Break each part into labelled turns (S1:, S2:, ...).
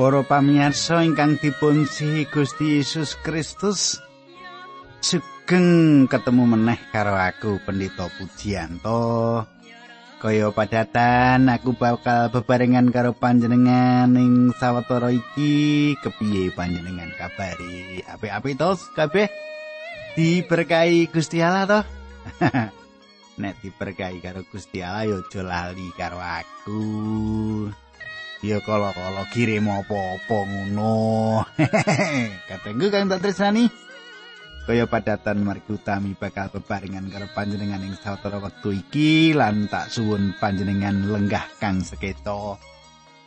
S1: Para pamirsa ingkang dipunsihi Gusti Yesus Kristus, sugeng ketemu meneh karo aku Pendeta Pujianto. Kaya padatan aku bakal bebarengan karo panjenengan ing sawetara iki kepiye panjenengan kabari? Apik-apik tos kabeh diberkahi Gusti Allah to. Nek diberkahi karo Gusti Allah ya aja lali karo aku. Ya kala-kala kirim apa-apa ngono. Katengku kang tak tresnani. Kaya padatan margi utami bakal bebarengan karo panjenengan ing sawetara wektu iki lan tak suwun panjenengan lenggah kang seketo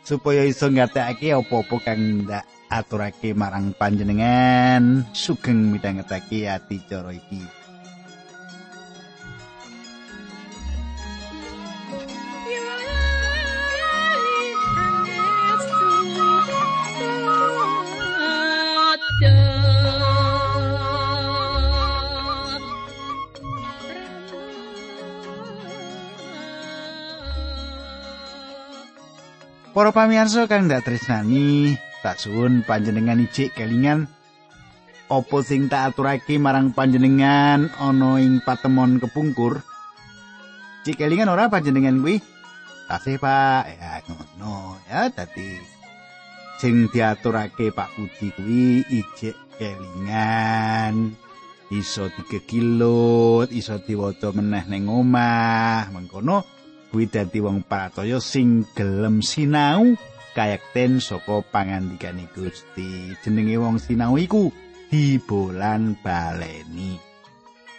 S1: supaya iso ngatekake apa-apa kang ndak aturake marang panjenengan sugeng midhangetake ati cara iki. Para pamirsa kang ndak tresnani, tak suwun panjenengan ijik kelingan apa sing tak aturake marang panjenengan ana ing patemon kepungkur. Cik kelingan ora panjenengan kuwi? Tasih, Pak. Ya ngono ya dadi sing diaturake Pak Puji kuwi ijik kelingan. Iso digegilut, iso diwaca meneh ning omah. Mengkono kuwi dadi wong pratoya sing gelem sinau kayekten saka pangandikane Gusti. Jenenge wong sinau iku dibolan baleni.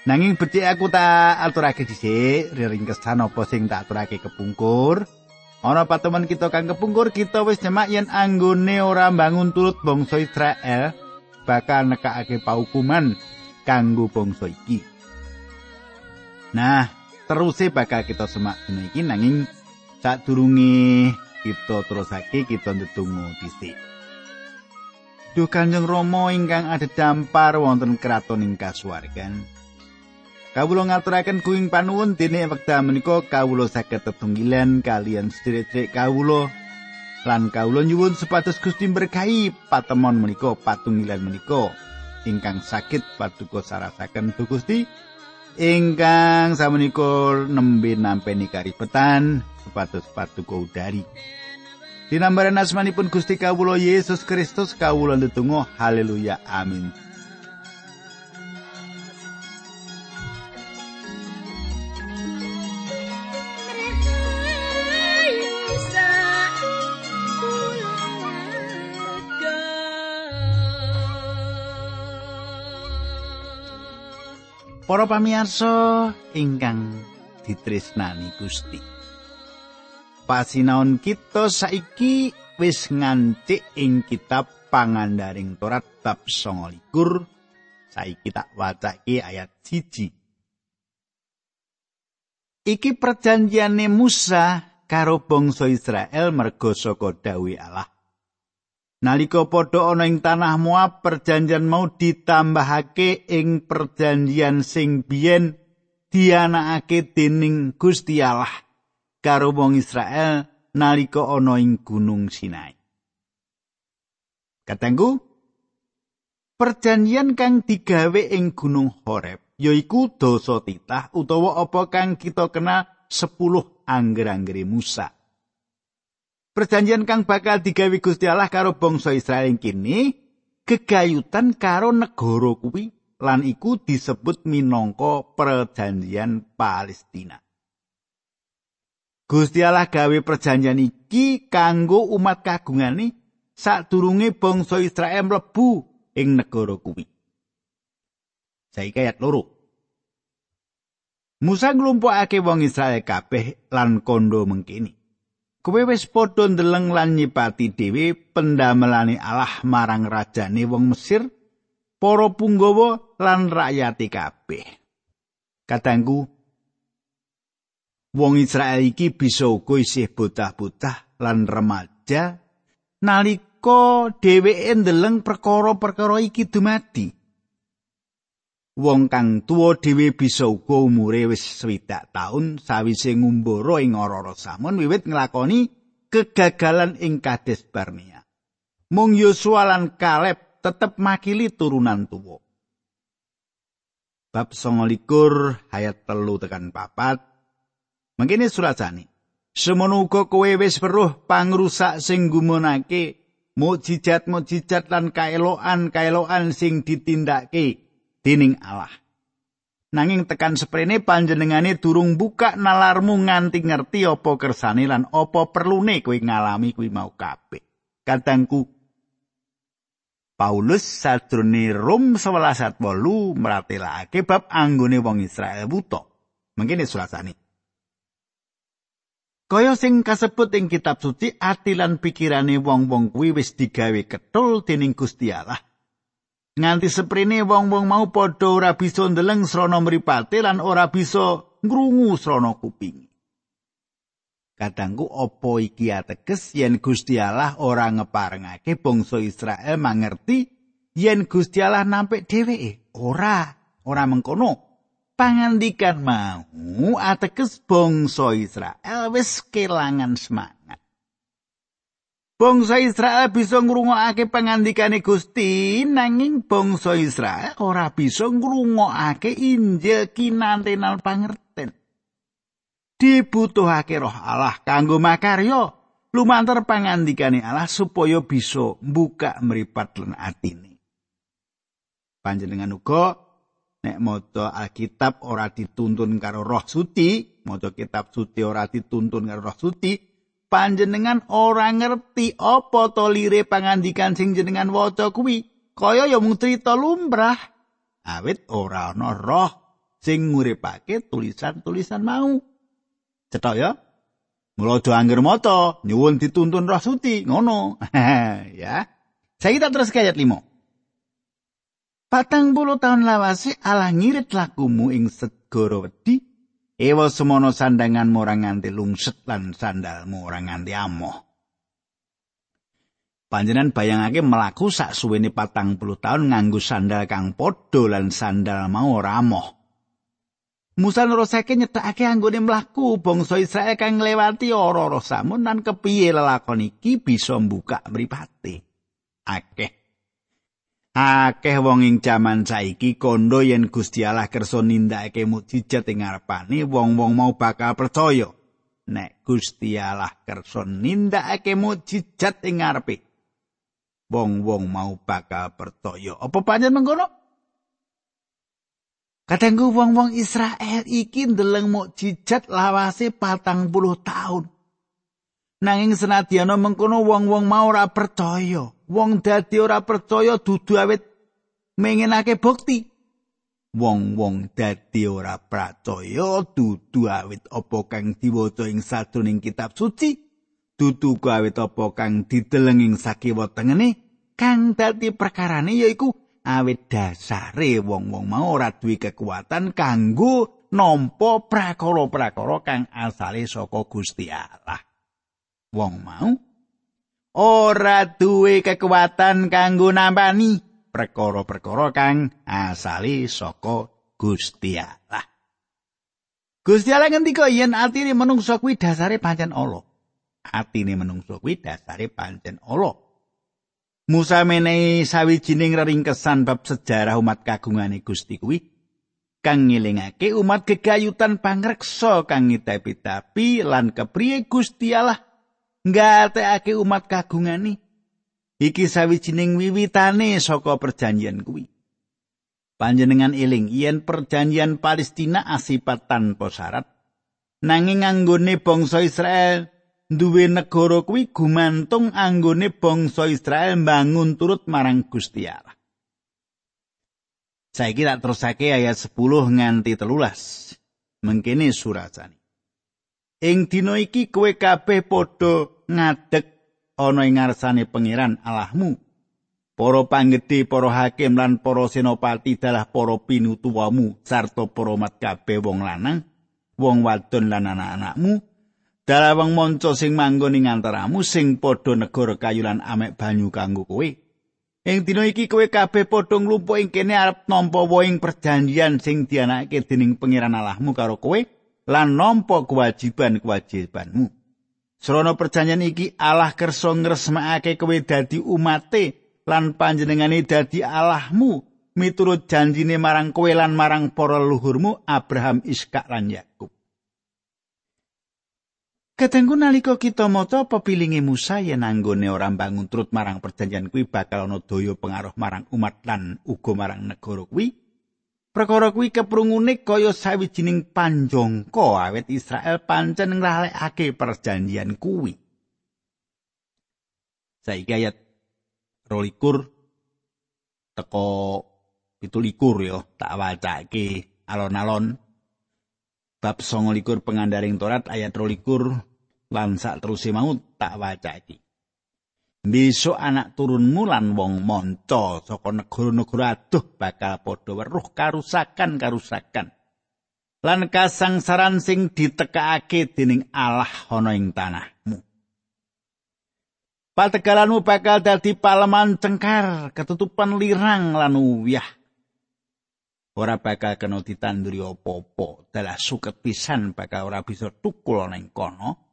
S1: Nanging becik aku tak aturake dhisik ringkesan apa sing tak aturake kepungkur. Ana patemen kita kang kepungkur kita wis nyemak yen anggone ora bangun turut bangsa Israel bakal nekakake paukuman kanggo bangsa iki. Nah, teruse bakal kita semak dina iki nanging sadurunge kita terusake kita ndedonga dhisik. Duh Kanjeng Rama ingkang ada dampar wonten kraton ing kasuwargan. Kawula ngaturaken kuing panuwun dene wekdal menika kawula saged tetunggilan kalian sedherek kawula lan kawula nyuwun supados Gusti berkahi patemon menika patunggilan menika ingkang sakit paduka sarasaken Gusti ingkang samenika nembe nampeni karibetan supados patuko udari. Dinambaran asmanipun Gusti kawula Yesus Kristus kawula ndedonga haleluya amin. Para pamirsa ingkang ditresnani Gusti. Pasinaon kita saiki wis ngancik ing kitab pangandaring Torat bab 29. Saiki tak wacake ayat 1. Iki perjanjiane Musa karo bangsa Israel merga saka dawuh Allah. Nalika padha ana ing tanah Moab perjanjian mau ditambahake ing perjanjian sing biyen dianakake dening Gusti Allah karo wong Israel nalika ana ing Gunung Sinai. Katengku perjanjian kang digawe ing Gunung Horeb yaiku dosa titah utawa apa kang kita kenal 10 angger-anggere Musa. Perjanjian kang bakal digawe Gusti Allah karo bangsa Israel ing kini gegayutan karo negara kuwi lan iku disebut minangka perjanjian Palestina. Gusti Allah gawe perjanjian iki kanggo umat kagungane sadurunge bangsa Israel mlebu ing negara kuwi. Saiki ayat loro. Musa nglumpukake wong Israel kabeh lan kondo mengkini. Kowe wis padha ndeleng lan nyipati dhewe pendamelane Allah marang rajane wong Mesir, para punggawa lan rakyate kabeh. Katanggu wong Israel iki bisa uga isih bocah-bocah lan remaja nalika dheweke ndeleng perkara-perkara iki dumadi. Wong kang tuwa dhewe bisa uga umure wis swidak taun sawise ngumbara ing ora-ora samun wiwit nglakoni kegagalan ing Kades Barnea. Mung Yosua lan Kaleb tetep makili turunan tuwa. Bab 29 ayat telu tekan papat. Mangkene surasane. Semono uga kowe wis weruh pangrusak sing gumunake mukjizat-mukjizat lan kaeloan-kaeloan sing ditindakake dening Allah. Nanging tekan seprene panjenengane durung buka nalarmu nganti ngerti apa kersane lan apa perlune kowe ngalami kuwi mau kabeh. Kadangku Paulus sadrone Rom 11 8 meratelake bab anggone wong Israel buta. Mangkene sulasane. Kaya sing kasebut ing kitab suci ati lan pikirane wong-wong kuwi wis digawe ketul dening Gusti Allah. Nganti seprene wong-wong mau padha ora bisa ndeleng srana mripate lan ora bisa ngrungu srana kuping. Kadangku opo iki ateges yen Gusti Allah ora ngeparengake bangsa Israel mangerti yen Gusti Allah nampik dheweke. Ora, ora mengkono. pangandikan mau ateges bangsa Israel wis kelangan semangat. Bangsa Israel bisa ngrungokake pangandikane Gusti nanging bangsa Israel ora bisa ngrungokake Injil kinantenan pangerten. Dibutuhake roh Allah kanggo makarya lumantar pangandikane Allah supaya bisa buka mripat lan atine. Panjenengan uga nek maca Alkitab ora dituntun karo Roh Suci, maca kitab suci ora dituntun karo Roh Suci, panjenengan ora ngerti apa to lire pangandikan sing jenengan waca kuwi. Kaya ya mung crita lumrah. Awit ora ana roh sing nguripake tulisan-tulisan mau. Cetok ya. Mula do angger maca, nyuwun dituntun Roh Suci, ngono. ya. Saya kita terus ke ayat 5. Patang puluh tahun lawase Allah ngirit lakumu ing segara wedi. Ewa semono sandangan morang nganti lungset lan sandalmu orang nganti amoh. Panjenan bayangake melaku sak suwene patang puluh tahun nganggo sandal kang podo lan sandal mau ora amoh. Musa nerusake nyetakake anggone mlaku bangsa Israel kang nglewati ora-ora samun lan kepiye lelakon iki bisa mbuka mripate. Akeh Akeh wong ing jaman saiki kondo yen Gusti Allah kersa nindakake mukjizat ing ngarepane wong-wong mau bakal percaya. Nek Gusti Allah kersa nindakake mukjizat ing ngarepe wong-wong mau bakal percaya. Apa pancen mengkono? Kadangku wong-wong Israel iki ndeleng mukjizat lawase patang puluh tahun. Nanging senadyan mengkono wong-wong mau ora percaya. Wong dadi ora percaya dudu awet mengenake bukti. Wong-wong dadi ora percaya dudu awet apa kang diwaca ing sadroning kitab suci dudu awet apa kang dideleng ing sakiwa tengene kang dadi perkarane yaiku awet dasare wong-wong mau ora duwe kekuatan kanggo nampa prakara-prakara kang asale saka Gusti Allah. Wong mau ora duwe kekuatan kanggo nampani perkara-perkara kang asali saka Gusti Allah. Gusti Allah ngendika yen atine menungso kuwi dasare pancen Allah. Atine menungso kuwi dasare pancen Allah. Musa menehi sawijining reringkesan bab sejarah umat kagungane Gusti kuwi kang ngilingake umat gegayutan pangreksa kang ngitapi-tapi lan kepriye Gusti Allah nggatekake umat kagungane iki sawijining wiwitane saka perjanjian kuwi panjenengan eling yen perjanjian Palestina asipat tanpa syarat nanging anggone bangsa Israel duwe negara kuwi gumantung anggone bangsa Israel bangun turut marang Gusti Allah Saiki tak terusake ayat 10 nganti telulas. Mengkene surasane. Ing dina iki kowe kabeh padha ngadeg ana ing ngarsane pangeran Allahmu. Para panggedhe, para hakim lan para senopati dalah para pinutuwamu sarta para mat kabeh wong lanang, wong wadon lan anak-anakmu. Dalah wong manca sing manggon ing antaramu sing padha negara kayu lan amek banyu kanggo kowe. Ing dina iki kowe kabeh padha nglumpuk ing kene arep nampa woing perjanjian sing dianake dening pangeran Allahmu karo kowe lan nampa kewajiban-kewajibanmu. Srana perjanjian iki Allah kersa ngresmekake kowe dadi umate lan panjenengane dadi Allahmu miturut janjine marang kowe lan marang para leluhurmu Abraham, Iskak lan Yakub. Kadangku nalika kita maca pepilinge Musa yen anggone ora mbangun turut marang perjanjian kuwi bakal ana daya pengaruh marang umat lan uga marang negara kuwi. Perkara kuwi keprungune kaya sawijining panjangka awet Israel pancen nglalekake perjanjian kuwi. Saiki ayat 22 teko 17 ya tak wacake alon-alon bab 29 pengandaring Torat ayat 22 lan sak teruse mau tak wacake. Besok anak turunmu lan wong monco saka negara-negara aduh bakal padha weruh karusakan-karusakan. Lan kasangsaran sing ditekakake dening Allah ana ing tanahmu. Pategalanmu bakal dadi paleman cengkar, ketutupan lirang lan uyah. Ora bakal kena ditanduri apa-apa, dalah suket pisan bakal ora bisa tukul ning kono.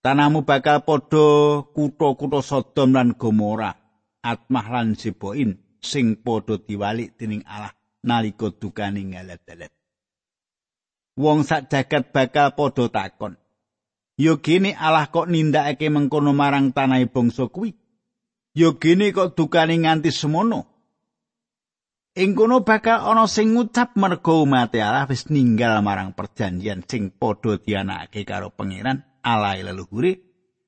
S1: Tanahmu bakal padha kutha-kutha Sodom lan Gomora, Atmah lan Zeboin sing padha diwalik dening Allah nalika dukane ngalet-alet. Wong sak jagat bakal padha takon. Yo gene Allah kok nindakake mengkono marang tanah bangsa kuwi? Yo gene kok dukane nganti semono? Ing kono bakal ana sing ngucap merga umat Allah wis ninggal marang perjanjian sing padha dianakake karo pangeran alae leluhure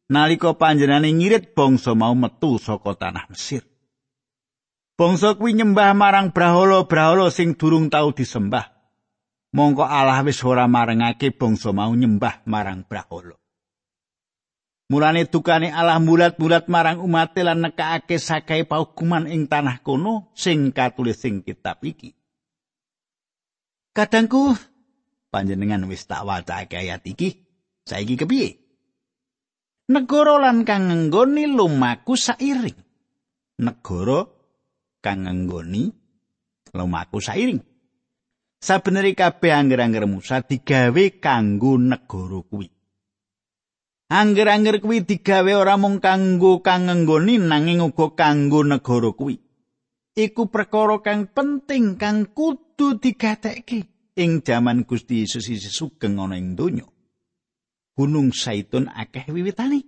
S1: nalika panjenengane ngirit bangsa mau metu saka tanah Mesir. Bangsa kuwi nyembah marang brahala-brahala sing durung tau disembah. Mongko Allah wis ora marengake bangsa mau nyembah marang brahala. Mulane dukane Allah mulat-mulat marang umat lan nekake sakai paukuman ing tanah kono sing katulis sing kitab iki. Kadangku panjenengan wis tak wacake ayat iki, Saiki kepiye? Negara lan kang nggoni lumaku sairing. Negara kang nggoni lumaku sairing. Sabeneri kabeh angger-angger Musa digawe kanggo negara kuwi. Angger-angger kuwi digawe ora mung kanggo kang nggoni nanging uga kanggo negara kuwi. Iku perkara kang penting kang kudu digatekke ing jaman Gusti Yesus isih sugeng ana ing donya. Gunung Saitun akeh wiwitane.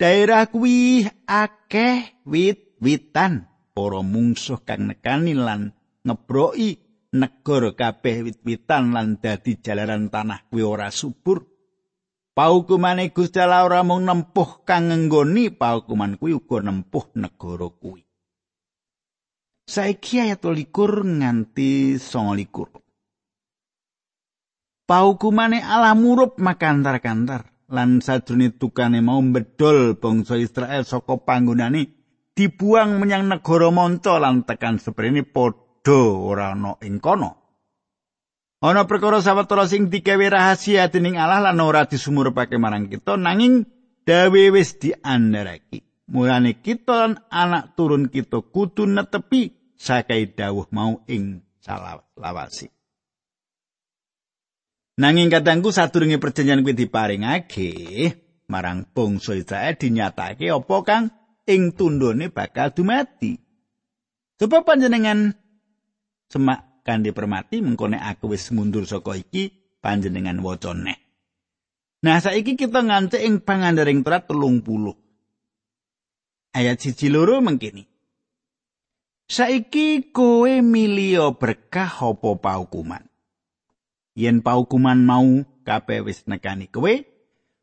S1: Daerah kuwi akeh wit-witan para mungsuh kang nekani lan ngebroki negara kabeh wit-witan lan dadi jalaran tanah kuwi ora subur. Paukumane Gusti Allah ora mung nempuh kang nggoni, paukuman kuwi uga nempuh negara kuwi. Saiki ayat 21 nganti 29. Paukumane Allah murup makantar-kantar lan sadurunge tukane mau bedol bangsa Israel saka panggonane dibuang menyang negara monco lan tekan seprene padha ora ana ing kono. Ana perkara sawetara sing digawe rahasia dening Allah lan ora disumurupake marang kita nanging dawe wis diandharake. Mulane kita lan anak turun kita kudu netepi sakai dawuh mau ing salawasi. Nanging kadangku sadurunge perjanjian kuwi diparingake marang bangsa Israel dinyatake apa kang ing tundone bakal dumati. Sebab panjenengan semak kanthi permati mengkone aku wis mundur saka iki panjenengan wacane. Nah saiki kita ngancik ing pangandaring Torat 30. Ayat siji loro mengkini. Saiki kowe milio berkah apa paukuman? yen paukuman mau kabeh wis nekani kowe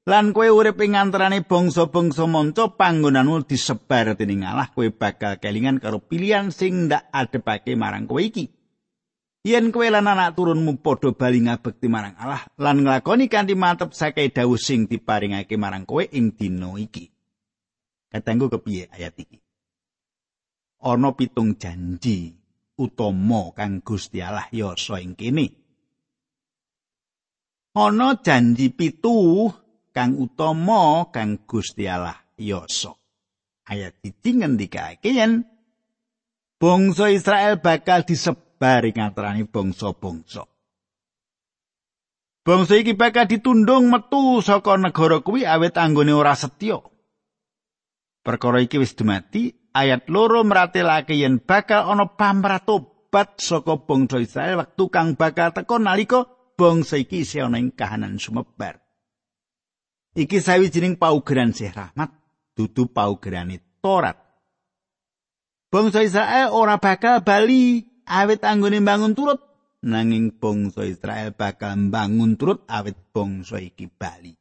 S1: lan kowe urip ing antarané bangsa-bangsa manca panggonanmu disebar dening Allah kowe bakal kelingan karo pilihan sing ndak adepake marang kowe iki yen kowe lan anak turunmu padha bali ngabekti marang Allah lan nglakoni kanthi mantep sakai dawuh sing diparingake marang kowe ing dina iki. Katanggu kepiye ayat iki? Ana pitung janji utama kang Gusti Allah yasa ing kene. Ana janji pitu kang utama kang Gusti Allah yasa. Ayat iki ngendikake yen bangsa Israel bakal disebar ing antaraning bangsa-bangsa. Bangsa iki bakal ditundung metu saka negara kuwi awit anggone ora setya. Perkara iki wis dumati, ayat loro meratelake yen bakal ana pamratobat saka bangsa Israel wektu kang bakal teka nalika bangsa iki isih ana ing kahanan sumebar. Iki sawijining paugeran sih rahmat, dudu paugerane Torat. Bangsa Israel ora bakal bali awit anggone bangun turut nanging bangsa Israel bakal bangun turut awit bangsa iki bali.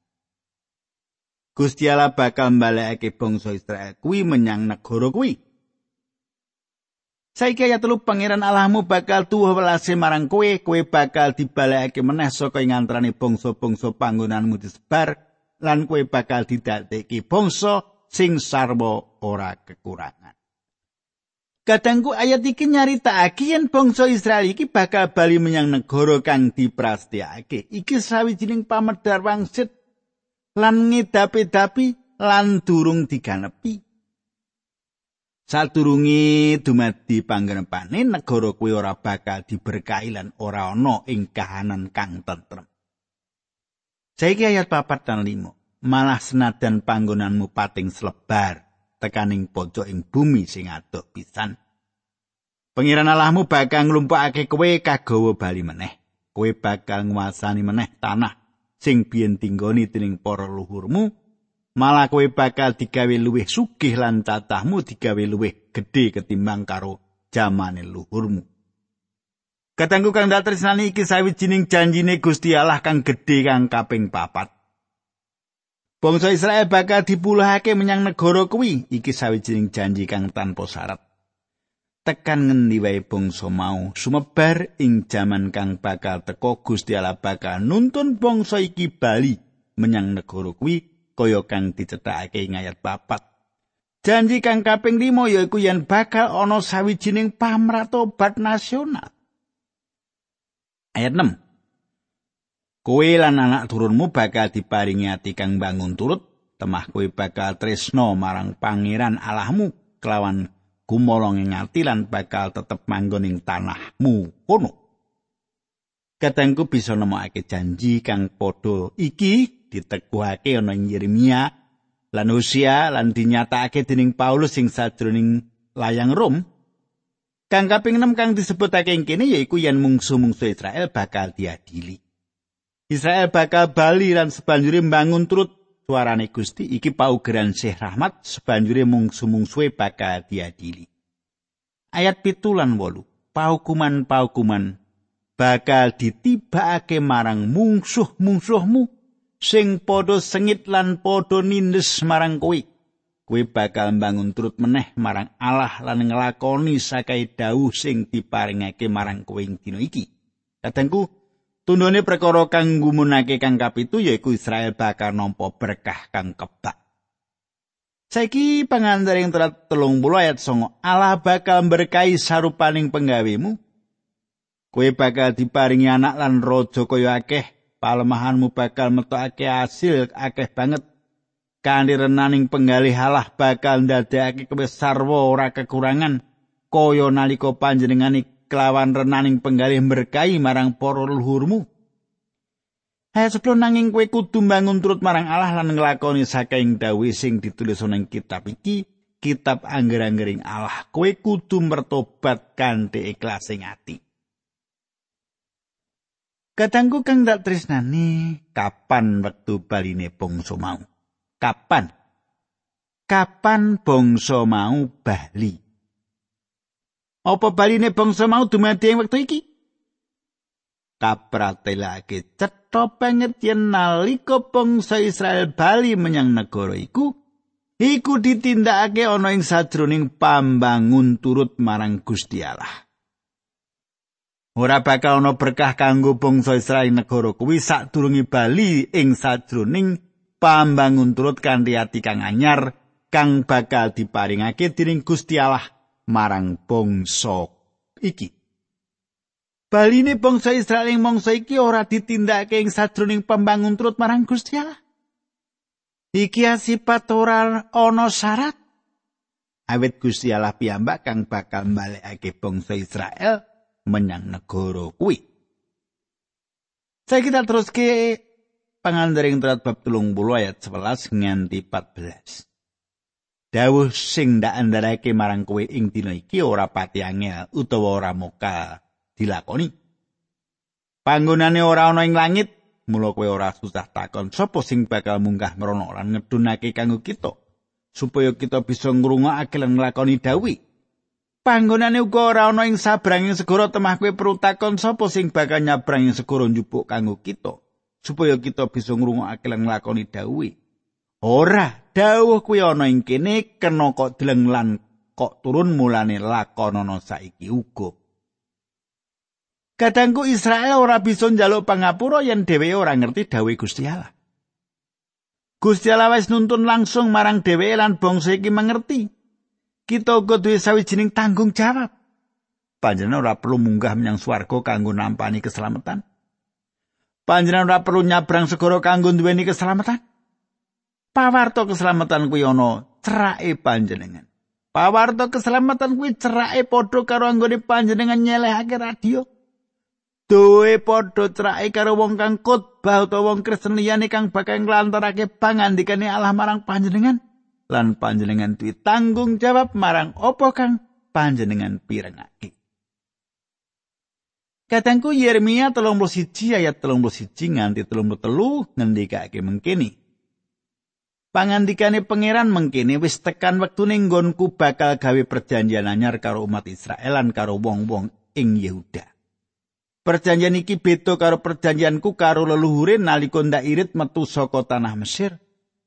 S1: Gusti Allah bakal mbalekake bangsa Israel kuwi menyang negara kuwi. Saiki ayat telu pangeran Allahmu bakal tuwa welase marang kowe, kowe bakal dibalekake meneh saka ing antarané bangsa-bangsa panggonanmu disebar lan kowe bakal didadekake bangsa sing sarwa ora kekurangan. Kadangku ayat iki nyaritakake yen bangsa Israel iki bakal bali menyang negara kang diprastiyake. Iki sawijining pamedar wangsit lan ngedapi-dapi lan durung diganepi. Sadurunge dumadi panggenepane negara kuwi ora bakal diberkahi lan ora ana ing kahanan kang tentrem. Saiki ayat papat dan limo. Malah senadan panggonanmu pating selebar tekaning pojok ing bumi sing adoh pisan. Pengiran Allahmu bakal nglumpukake kowe kagawa bali meneh. Kowe bakal nguasani meneh tanah sing biyen tinggoni dening para luhurmu malah kowe bakal digawe luwih sugih lan tatahmu digawe luwih gedhe ketimbang karo jamane luhurmu Katanggu kang datresnani iki sawijining janjine Gusti Allah kang gedhe kang kaping papat Bangsa Israel bakal dipulihake menyang negara kuwi iki sawijining janji kang tanpa syarat tekan ngendi wae bangsa mau sumebar ing jaman kang bakal teka Gusti Allah bakal nuntun bangsa iki bali menyang negara kuwi kaya kang dicethakake ing ayat papat. Janji kang kaping 5 yaiku yen bakal ana sawijining pamratobat nasional. Ayat 6. Kowe lan anak turunmu bakal diparingi ati kang bangun turut, temah kowe bakal tresno marang pangeran Allahmu kelawan gumolong ing ati lan bakal tetep manggon ing tanahmu kono. Katengku bisa nemokake janji kang padha iki diteguhake ana ing Yeremia lan Hosea lan dinyatakake dening Paulus sing sajroning layang Rom. Kang kaping 6 kang disebutake ing kene yaiku yen mungsu-mungsu Israel bakal diadili. Israel bakal bali lan sebanjure mbangun turut suarane Gusti iki paugeran Syekh Rahmat sebanjure mungsu-mungsuhe bakal diadili. Ayat pitulan wolu, paukuman-paukuman bakal ditibakake marang mungsuh-mungsuhmu sing padha sengit lan padha nindes marang kowe. Kowe bakal mbangun turut meneh marang Allah lan nglakoni sakai dawuh sing diparingake marang kowe ing dina iki. Kadangku Tundone perkara kang gumunake kang kapitu yaiku Israel bakal nampa berkah kang kebak. Saiki pangandaring terat telung ayat songo Allah bakal berkahi sarupaning penggawemu. Kue bakal diparingi anak lan rojo koyo akeh. Palemahanmu bakal metokake hasil akeh banget. Kandi renaning penggalih Allah bakal ndadekake kowe sarwa ora kekurangan. Koyo naliko panjenengani kelawan renaning penggalih berkahi marang para luhurmu. Ayat sebelum nanging kue kudu bangun turut marang Allah lan ngelakoni sakaing dawe sing ditulis ning kitab iki, kitab angger-anggering Allah. Kue kudu mertobat kanthi ikhlas ing ati. Kadangku kang tak tresnani, kapan wektu baline bangsa mau? Kapan? Kapan bangsa mau bali? Apa baline bangsa mau dumadi ing wektu iki? Kapratelake cetha banget yen nalika bangsa Israel bali menyang negara iku, iku ditindakake ana ing sajroning pambangun turut marang Gusti Allah. Ora bakal ana berkah kanggo bangsa Israel negara kuwi sadurunge bali ing sajroning pambangun turut kanthi ati kang anyar kang bakal diparingake dening Gusti Allah marang bangsa iki. Baline bangsa Israel ing mangsa iki ora ditindakake ing sadroning pembangun turut marang Gusti Allah. Iki sifat ora ana syarat. Awit Gusti Allah piyambak kang bakal mbalekake bangsa Israel menyang negara kuwi. Saya kita terus ke pangandering terat bab telung puluh ayat 11 nganti 14. Dawuh sing ndak andharake marang kowe ing dina iki ora pati angel utawa ora moka dilakoni. Panggonane ora ana ing langit, mula kowe ora susah takon sapa sing bakal munggah mrono lan ngedunake kanggo kita supaya kita bisa ngrungokake lan nglakoni dawuh. Panggonane uga ora ana ing sabranging segara temah kowe perlu takon sapa sing bakal nyabrang ing segara njupuk kanggo kita supaya kita bisa ngrungokake lan nglakoni dawuh. Ora, dawuh kuwi ana ing kene kena kok deleng lan kok turun mulane lakonana saiki uga. Kadangku Israel ora bisa njaluk pangapura yen dheweke ora ngerti dawuh Gusti Allah. Gusti Allah wis nuntun langsung marang dheweke lan bangsa iki mengerti. kita uga duwe sawijining tanggung jawab. Panjenengan ora perlu munggah menyang swarga kanggo nampani keselamatan. Panjenengan ora perlu nyabrang segara kanggo duweni keselamatan. Pawarto keselamatan kuwi ana cerake panjenengan. Pawarto keselamatan kuwi cerake padha karo anggone panjenengan nyelehake radio. Duwe padha cerake karo wong kang khotbah utawa wong Kristen liyane kang bakal nglantarake pangandikane Allah marang panjenengan. lan panjenengan duwe tanggung jawab marang apa kang panjenengan pirengake. Katangku Yeremia 31 ayat 31 nganti 33 ngendikake mengkini. Pangandikane pangeran mengkini wis tekan wektune nggonku bakal gawe perjanjian anyar karo umat Israel lan karo wong-wong ing Yehuda. Perjanjian iki beda karo perjanjianku karo leluhure nalika ndak irit metu saka tanah Mesir.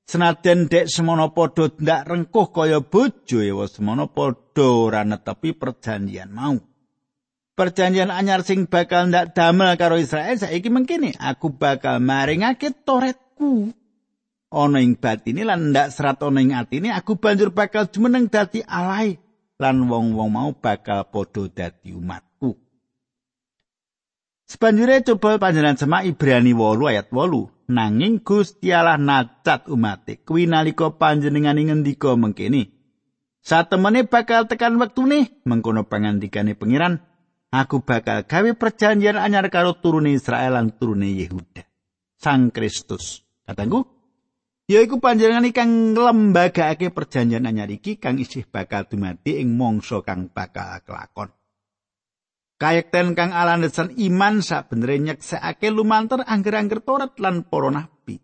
S1: Senajan dek semono padha ndak rengkuh kaya bojo ewa semono padha ora netepi perjanjian mau. Perjanjian anyar sing bakal ndak damel karo Israel saiki mengkini aku bakal maringake toretku. Ana ing batine lan ndak serat ana ing atine aku banjur bakal jumeneng dadi alai. Lan wong-wong mau bakal padha dadi umatku. Sebanjure coba panjenengan semak Ibrani 8 ayat 8. nanging Gusti Allah nacat umate kuwi nalika panjenengan ngendika mengkene. Satemene bakal tekan wektune mengkono pangandikane pengiran aku bakal gawe perjanjian anyar karo turune Israel lan turune Yehuda. Sang Kristus. Katangku yaiku panjenengan kang nglembagake perjanjian anyar iki kang isih bakal dumati ing mangsa kang bakal kelakon Kayekten kang alandesan iman sak benere nyeksekake lumantar angger-angger Taurat lan para nabi.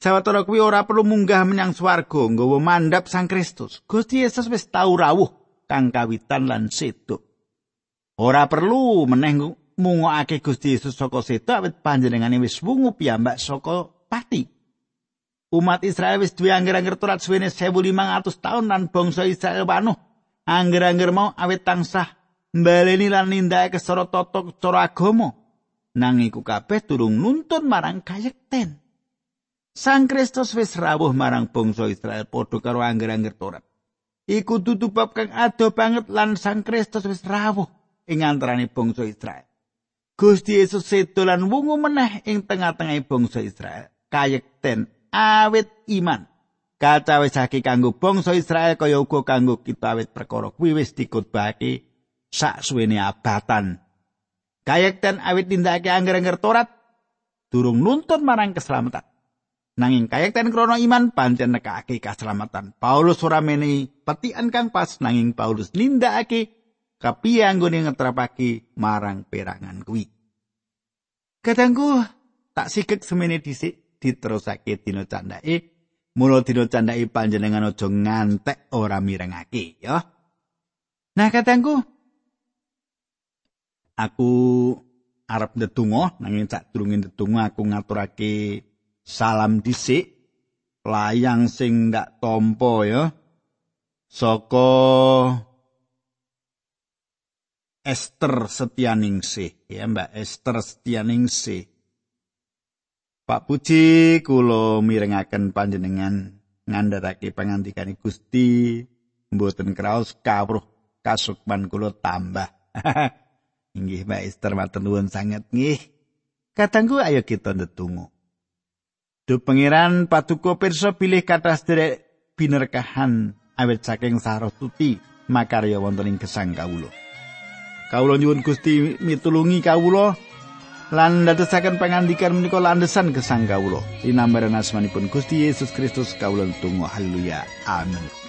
S1: Sawetara kuwi ora perlu munggah menyang swarga nggawa mandhap Sang Kristus. Gusti Yesus wis tau rawuh kang kawitan lan sedo. Ora perlu meneh mungokake Gusti Yesus saka sedo awit panjenengane wis wungu piyambak saka pati. Umat Israel wis duwe angger-angger Taurat suwene 1500 taun lan bangsa Israel wanuh. Angger-angger mau awit tansah mbaleni lan nindakake cara tata cara agama. Nanging iku kabeh durung nuntun marang kayekten. Sang Kristus wis rawuh marang bangsa Israel padha karo angger-angger Taurat iku dudu bab kang ado banget lan Sang Kristus wis rawuh ing antaraning bangsa Israel. Gusti Yesus sedo lan wungu meneh ing tengah-tengah bangsa Israel. Kayekten awit iman kacawisake kanggo bangsa Israel kaya uga kanggo kita awit perkara kuwi wis dikutbahake sak suwene abatan. Kayekten awit tindakake angger-angger Torat durung nuntun marang keselamatan. Nanging kayekten krono iman pancen nekake keselamatan. Paulus ora menehi petian kang pas nanging Paulus nindakake kapiye anggone ngetrapake marang perangan kuwi. Kadangku tak sikek semene dhisik diterusake dina candake. Mula dina candake panjenengan aja ngantek ora mirengake ya. Nah kadangku aku arep ndedonga nanging sak durunge ndedonga aku ngaturake salam dhisik layang sing ndak tampa ya saka Esther Setianingsih ya Mbak Esther Setianingsih Pak Puji kula mirengaken panjenengan ngandharake pangandikan Gusti mboten kraos kawruh kasukman kula tambah Inggih Mbak Esther matur nuwun sanget nggih. Katanggu ayo kita ndedonga. Duh pangeran patuko pirsa pilih kata sederek binerkahan awet saking sarotuti makarya wonten ing gesang kawula. Kawula nyuwun Gusti mitulungi kawula lan ndadosaken pangandikan menika landesan gesang kawula. Dinambaran asmanipun Gusti Yesus Kristus kawula tunggu haleluya. Amin.